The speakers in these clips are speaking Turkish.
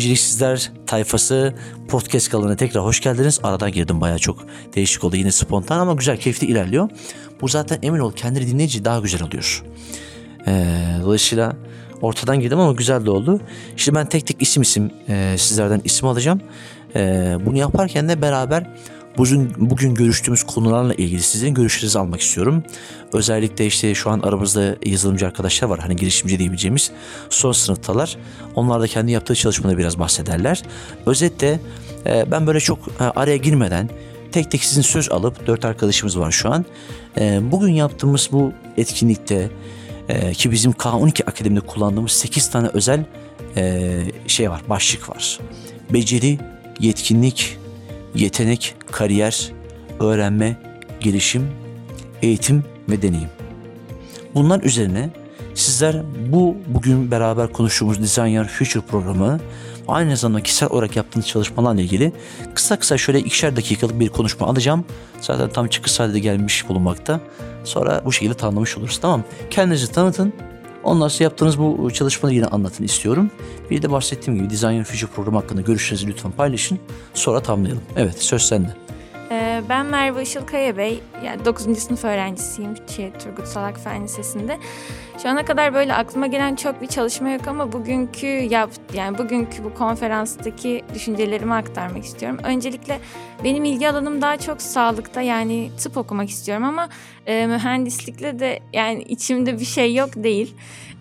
Beceriksizler tayfası podcast kanalına tekrar hoş geldiniz. Aradan girdim bayağı çok değişik oldu. Yine spontan ama güzel, keyifli ilerliyor. Bu zaten emin ol kendini dinleyici daha güzel oluyor. Ee, dolayısıyla ortadan girdim ama güzel de oldu. Şimdi ben tek tek isim isim e, sizlerden isim alacağım. E, bunu yaparken de beraber bugün, bugün görüştüğümüz konularla ilgili sizin görüşlerinizi almak istiyorum. Özellikle işte şu an aramızda yazılımcı arkadaşlar var. Hani girişimci diyebileceğimiz son sınıftalar. Onlar da kendi yaptığı çalışmada biraz bahsederler. Özetle e, ben böyle çok e, araya girmeden tek tek sizin söz alıp dört arkadaşımız var şu an. E, bugün yaptığımız bu etkinlikte ki bizim K12 Akademi'de kullandığımız 8 tane özel şey var, başlık var. Beceri, yetkinlik, yetenek, kariyer, öğrenme, gelişim, eğitim ve deneyim. Bunlar üzerine sizler bu bugün beraber konuştuğumuz Design Your Future programı aynı zamanda kişisel olarak yaptığınız çalışmalarla ilgili kısa kısa şöyle ikişer dakikalık bir konuşma alacağım. Zaten tam çıkış saati gelmiş bulunmakta. Sonra bu şekilde tanımlamış oluruz tamam Kendinizi tanıtın. Ondan sonra yaptığınız bu çalışmayı yine anlatın istiyorum. Bir de bahsettiğim gibi Design Future programı hakkında görüşlerinizi lütfen paylaşın. Sonra tamamlayalım. Evet söz sende. Ben Merve Işıl Kaya Bey, yani 9. sınıf öğrencisiyim şey, Turgut Salak Fen Lisesi'nde. Şu ana kadar böyle aklıma gelen çok bir çalışma yok ama bugünkü yap, yani bugünkü bu konferanstaki düşüncelerimi aktarmak istiyorum. Öncelikle benim ilgi alanım daha çok sağlıkta yani tıp okumak istiyorum ama e, mühendislikle de yani içimde bir şey yok değil.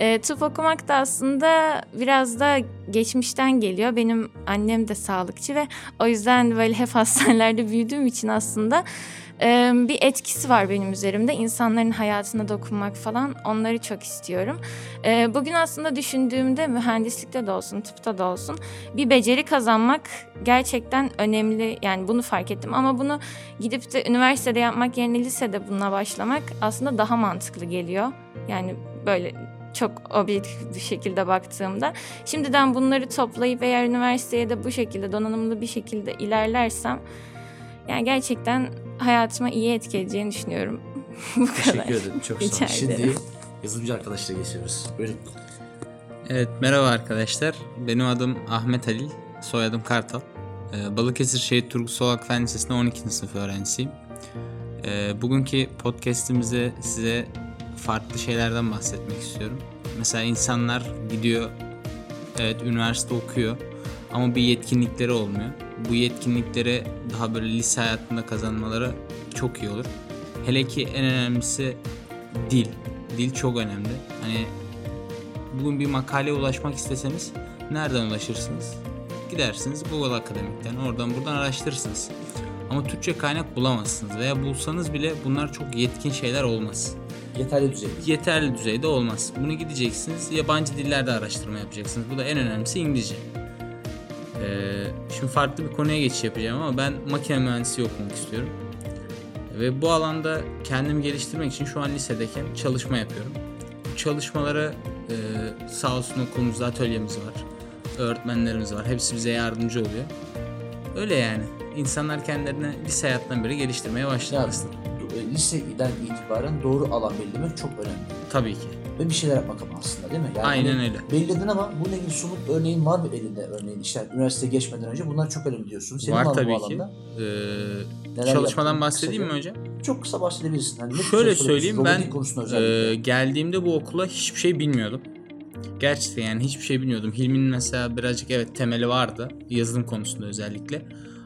E, tıp okumak da aslında biraz da geçmişten geliyor. Benim annem de sağlıkçı ve o yüzden böyle hep hastanelerde büyüdüğüm için aslında e, bir etkisi var benim üzerimde. İnsanların hayatına dokunmak falan onları çok istiyorum. E, bugün aslında düşündüğümde mühendislikte de olsun, tıpta da olsun bir beceri kazanmak gerçekten önemli. Yani bunu fark ettim ama bunu gidip de üniversitede yapmak yerine lisede bununla başlamak aslında daha mantıklı geliyor. Yani böyle çok objektif bir şekilde baktığımda. Şimdiden bunları toplayıp eğer üniversiteye de bu şekilde donanımlı bir şekilde ilerlersem yani gerçekten hayatıma iyi etki edeceğini düşünüyorum. bu kadar. Teşekkür ederim. Çok sağ olun. Şimdi yazılımcı arkadaşlara geçiyoruz. Buyurun. Evet merhaba arkadaşlar. Benim adım Ahmet Halil. Soyadım Kartal. Ee, Balıkesir Şehit Turgut Solak Fen Lisesi'nde 12. sınıf öğrencisiyim. Ee, bugünkü podcastimizde size farklı şeylerden bahsetmek istiyorum. Mesela insanlar gidiyor, evet üniversite okuyor ama bir yetkinlikleri olmuyor. Bu yetkinlikleri daha böyle lise hayatında kazanmaları çok iyi olur. Hele ki en önemlisi dil. Dil çok önemli. Hani bugün bir makaleye ulaşmak isteseniz nereden ulaşırsınız? Gidersiniz Google Akademik'ten oradan buradan araştırırsınız. Ama Türkçe kaynak bulamazsınız veya bulsanız bile bunlar çok yetkin şeyler olmaz. Yeterli düzeyde. Yeterli düzeyde olmaz. Bunu gideceksiniz yabancı dillerde araştırma yapacaksınız. Bu da en önemlisi İngilizce. Şimdi farklı bir konuya geçiş yapacağım ama ben makine mühendisliği okumak istiyorum. Ve bu alanda kendimi geliştirmek için şu an lisedeyken çalışma yapıyorum. Bu çalışmalara e, sağ olsun okulumuzda atölyemiz var. Öğretmenlerimiz var. Hepsi bize yardımcı oluyor. Öyle yani. İnsanlar kendilerini lise hayatından beri geliştirmeye başlıyor Ya, aslında. e, liseden itibaren doğru alan belirlemek çok önemli. Tabii ki. Ve bir şeyler yapmak ama aslında değil mi? Yani Aynen öyle. Belirledin ama bununla ilgili somut örneğin var mı elinde örneğin işte üniversiteye geçmeden önce bunlar çok önemli diyorsun. Senin var tabii ki. Ee, Neler çalışmadan yaptın bahsedeyim mi hocam? Çok kısa bahsedebilirsin. Hani ne Şöyle söyleyeyim ben e, geldiğimde bu okula hiçbir şey bilmiyordum. Gerçekten yani hiçbir şey bilmiyordum. Hilmi'nin mesela birazcık evet temeli vardı yazılım konusunda özellikle.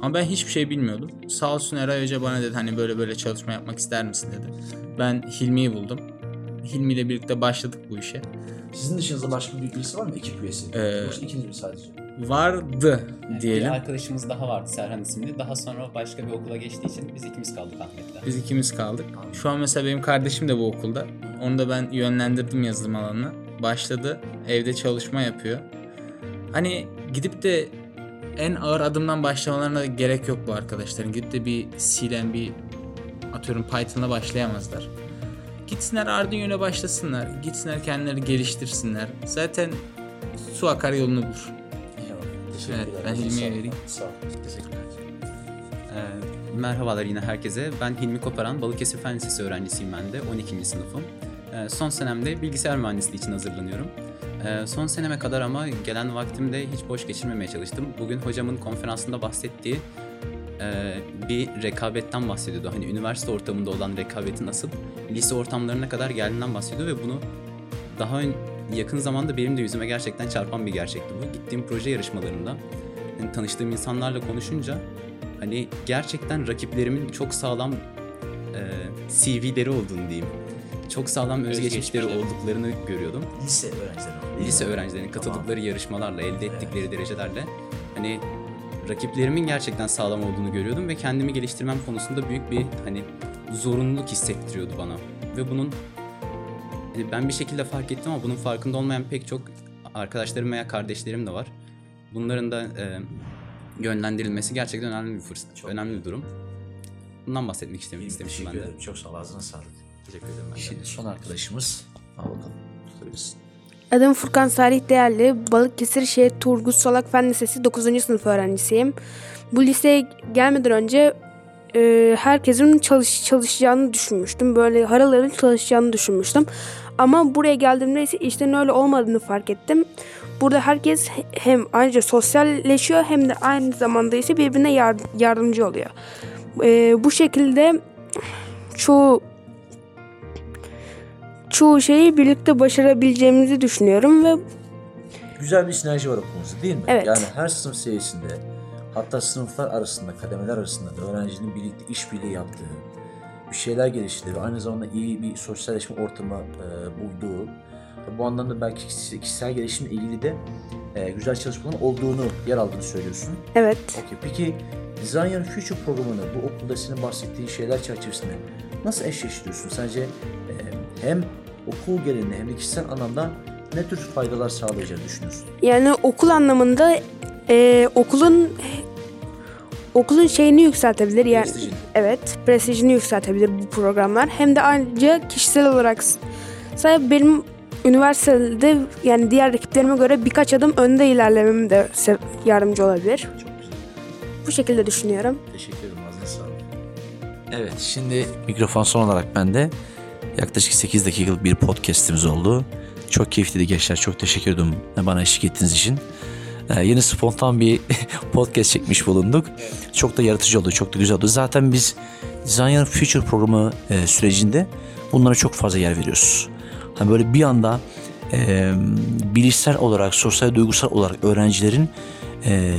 Ama ben hiçbir şey bilmiyordum. Sağ olsun Eray Hoca bana dedi hani böyle böyle çalışma yapmak ister misin dedi. Ben Hilmi'yi buldum. Hilmi ile birlikte başladık bu işe. Sizin dışınızda başka bir birisi var mı ekip üyesi? Ee, Yoksa ikiniz mi sadece? Vardı diyelim. Bir arkadaşımız daha vardı Serhan isimli. Daha sonra başka bir okula geçtiği için biz ikimiz kaldık Ahmet'le. Biz ikimiz kaldık. Şu an mesela benim kardeşim de bu okulda. Onu da ben yönlendirdim yazılım alanına. Başladı. Evde çalışma yapıyor. Hani gidip de en ağır adımdan başlamalarına gerek yok bu arkadaşların. Gidip de bir C'den bir atıyorum Python'la başlayamazlar. Gitsinler Arduino'ya başlasınlar. Gitsinler kendileri geliştirsinler. Zaten su akar yolunu bulur. Evet, ederim. ben Hilmi'ye vereyim. Sağ ol. Teşekkürler. Ee, merhabalar yine herkese. Ben Hilmi Koparan, Balıkesir Fen Lisesi öğrencisiyim ben de. 12. sınıfım. Ee, son senemde bilgisayar mühendisliği için hazırlanıyorum. Ee, son seneme kadar ama gelen vaktimde hiç boş geçirmemeye çalıştım. Bugün hocamın konferansında bahsettiği e, bir rekabetten bahsediyordu. Hani üniversite ortamında olan rekabetin nasıl lise ortamlarına kadar geldiğinden bahsediyor ve bunu daha ön, yakın zamanda benim de yüzüme gerçekten çarpan bir gerçekti bu. Gittiğim proje yarışmalarında hani tanıştığım insanlarla konuşunca hani gerçekten rakiplerimin çok sağlam e, CV'leri olduğunu diyeyim. Çok sağlam özgeçmişleri olduklarını görüyordum. Lise öğrencileri. Lise öğrencilerinin katıldıkları yarışmalarla, elde ettikleri derecelerle hani rakiplerimin gerçekten sağlam olduğunu görüyordum ve kendimi geliştirmem konusunda büyük bir hani zorunluluk hissettiriyordu bana. Ve bunun hani ben bir şekilde fark ettim ama bunun farkında olmayan pek çok arkadaşlarım veya kardeşlerim de var. Bunların da e, yönlendirilmesi gerçekten önemli bir fırsat, Çok önemli bir durum. Bundan bahsetmek istemiştim ben de. ederim. Çok sağ ol. Ağzına sağlık. Teşekkür ederim ben de. Şimdi son arkadaşımız. Al bakalım. Söylesin. Adım Furkan Salih Değerli. Balıkesir Şehir Turgut Solak Fen Lisesi 9. sınıf öğrencisiyim. Bu liseye gelmeden önce e, herkesin çalış, çalışacağını düşünmüştüm. Böyle haraların çalışacağını düşünmüştüm. Ama buraya geldiğimde ise işlerin öyle olmadığını fark ettim. Burada herkes hem ayrıca sosyalleşiyor hem de aynı zamanda ise birbirine yar- yardımcı oluyor. E, bu şekilde çoğu çoğu şeyi birlikte başarabileceğimizi düşünüyorum ve Güzel bir sinerji var okulumuzda değil mi? Evet. Yani her sınıf seviyesinde hatta sınıflar arasında, kademeler arasında da öğrencinin birlikte işbirliği yaptığı, bir şeyler geliştirdiği ve aynı zamanda iyi bir sosyalleşme ortamı e, bulduğu bu anlamda belki kişi- kişisel gelişimle ilgili de e, güzel çalışmaların olduğunu, yer aldığını söylüyorsun. evet Okey. Peki Design Your Future programını bu okulda senin bahsettiğin şeyler çerçevesinde nasıl eşleştiriyorsun? Sence e, hem okul genelinde hem de kişisel anlamda ne tür faydalar sağlayacağını düşünüyorsun? Yani okul anlamında e, okulun okulun şeyini yükseltebilir yani Prestijini. evet prestijini yükseltebilir bu programlar hem de ayrıca kişisel olarak s- sadece benim üniversitede yani diğer rakiplerime göre birkaç adım önde ilerlemem de yardımcı olabilir. Çok güzel. Bu şekilde düşünüyorum. Teşekkür ederim. Ağzına sağlık. Evet şimdi mikrofon son olarak bende. Yaklaşık 8 dakikalık bir podcastimiz oldu. Çok keyifliydi gençler. Çok teşekkür ederim bana eşlik ettiğiniz için. Ee, yeni spontan bir podcast çekmiş bulunduk. Çok da yaratıcı oldu. Çok da güzel oldu. Zaten biz Design Future programı e, sürecinde bunlara çok fazla yer veriyoruz. Hani böyle bir anda e, bilişsel olarak, sosyal duygusal olarak öğrencilerin e,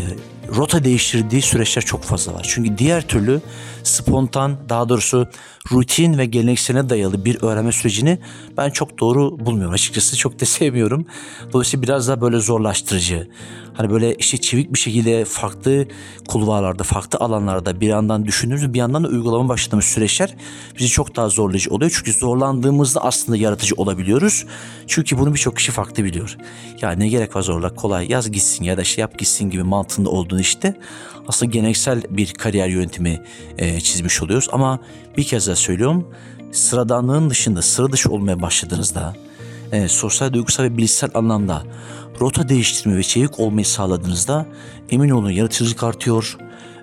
rota değiştirdiği süreçler çok fazla var. Çünkü diğer türlü spontan, daha doğrusu rutin ve geleneksele dayalı bir öğrenme sürecini ben çok doğru bulmuyorum. Açıkçası çok da sevmiyorum. Dolayısıyla biraz daha böyle zorlaştırıcı. Hani böyle işte çevik bir şekilde farklı kulvarlarda, farklı alanlarda bir yandan düşündüğümüz bir yandan da uygulama başladığımız süreçler bizi çok daha zorlayıcı oluyor. Çünkü zorlandığımızda aslında yaratıcı olabiliyoruz. Çünkü bunu birçok kişi farklı biliyor. Ya ne gerek var zorla kolay yaz gitsin ya da şey yap gitsin gibi mantığında olduğunu işte aslında geleneksel bir kariyer yöntemi e, çizmiş oluyoruz. Ama bir kez daha söylüyorum sıradanlığın dışında sıra dışı olmaya başladığınızda e, sosyal, duygusal ve bilişsel anlamda rota değiştirme ve çevik olmayı sağladığınızda emin olun yaratıcılık artıyor,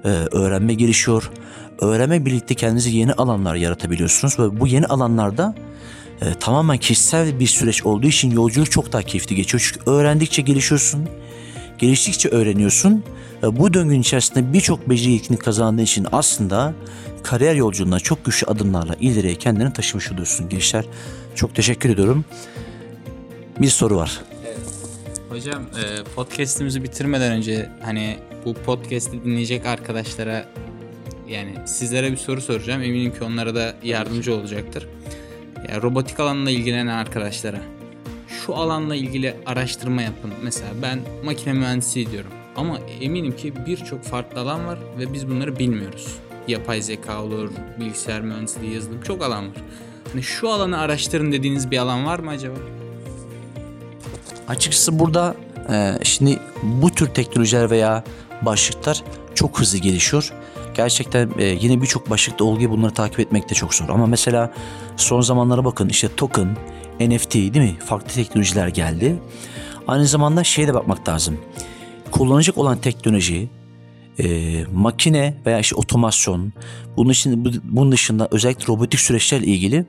e, öğrenme gelişiyor. Öğrenme birlikte kendinize yeni alanlar yaratabiliyorsunuz ve bu yeni alanlarda e, tamamen kişisel bir süreç olduğu için yolculuk çok daha keyifli geçiyor. Çünkü öğrendikçe gelişiyorsun, geliştikçe öğreniyorsun. E, bu döngünün içerisinde birçok beceri yetkinlik kazandığın için aslında kariyer yolculuğunda çok güçlü adımlarla ileriye kendini taşımış oluyorsun gençler. Çok teşekkür ediyorum. Bir soru var. Hocam e, podcast'imizi bitirmeden önce hani bu podcast'i dinleyecek arkadaşlara yani sizlere bir soru soracağım. Eminim ki onlara da yardımcı olacaktır. Ya, robotik alanla ilgilenen arkadaşlara şu alanla ilgili araştırma yapın. Mesela ben makine mühendisliği diyorum. Ama eminim ki birçok farklı alan var ve biz bunları bilmiyoruz. Yapay zeka olur, bilgisayar mühendisliği, yazılım çok alan var. Hani şu alanı araştırın dediğiniz bir alan var mı acaba? Açıkçası burada e, şimdi bu tür teknolojiler veya başlıklar çok hızlı gelişiyor. Gerçekten e, yine birçok başlıkta gibi bunları takip etmek de çok zor. Ama mesela son zamanlara bakın işte token, NFT değil mi? Farklı teknolojiler geldi. Aynı zamanda şeye de bakmak lazım. Kullanacak olan teknoloji, e, makine veya işte otomasyon, bunun, için, bu- bunun dışında özellikle robotik süreçlerle ilgili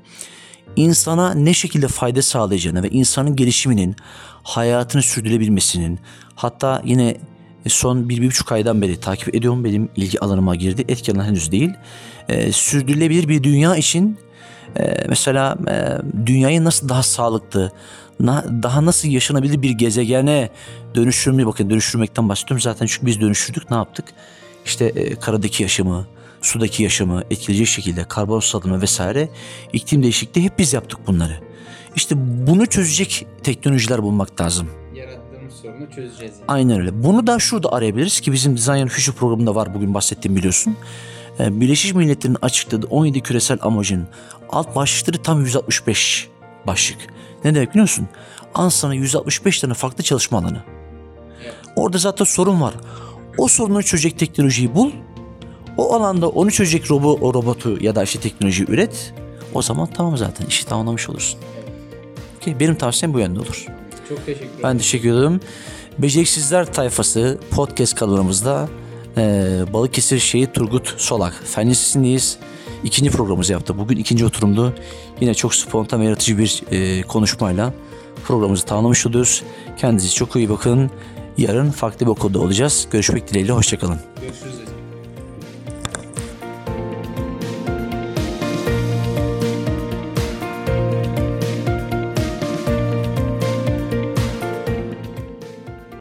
insana ne şekilde fayda sağlayacağını ve insanın gelişiminin, hayatını sürdürebilmesinin hatta yine son bir, bir buçuk aydan beri takip ediyorum benim ilgi alanıma girdi. Etki alanı henüz değil. Ee, sürdürülebilir bir dünya için e, mesela e, dünyayı nasıl daha sağlıklı, na- daha nasıl yaşanabilir bir gezegene dönüştürmeyi bakın dönüştürmekten bahsediyorum zaten çünkü biz dönüştürdük ne yaptık? İşte e, karadaki yaşamı, sudaki yaşamı etkileyecek şekilde karbon salımı vesaire iklim değişikliği hep biz yaptık bunları. İşte bunu çözecek teknolojiler bulmak lazım. Yarattığımız sorunu çözeceğiz. Yani. Aynen öyle. Bunu da şurada arayabiliriz ki bizim Design Future programında var bugün bahsettiğim biliyorsun. Ee, Birleşmiş Milletler'in açıkladığı 17 küresel amacın alt başlıkları tam 165 başlık. Ne demek biliyor musun? Al sana 165 tane farklı çalışma alanı. Orada zaten sorun var. O sorunu çözecek teknolojiyi bul. O alanda onu çözecek robo, o robotu ya da işte teknolojiyi üret. O zaman tamam zaten işi tamamlamış olursun. Okey, benim tavsiyem bu yönde olur. Çok teşekkür ederim. Ben teşekkür ederim. Beceriksizler tayfası podcast kanalımızda e, Balıkesir Şehit Turgut Solak Fen Lisesi'ndeyiz. İkinci programımızı yaptık. Bugün ikinci oturumdu. Yine çok spontan ve yaratıcı bir e, konuşmayla programımızı tamamlamış oluyoruz. Kendinize çok iyi bakın. Yarın farklı bir okulda olacağız. Görüşmek dileğiyle. Hoşçakalın.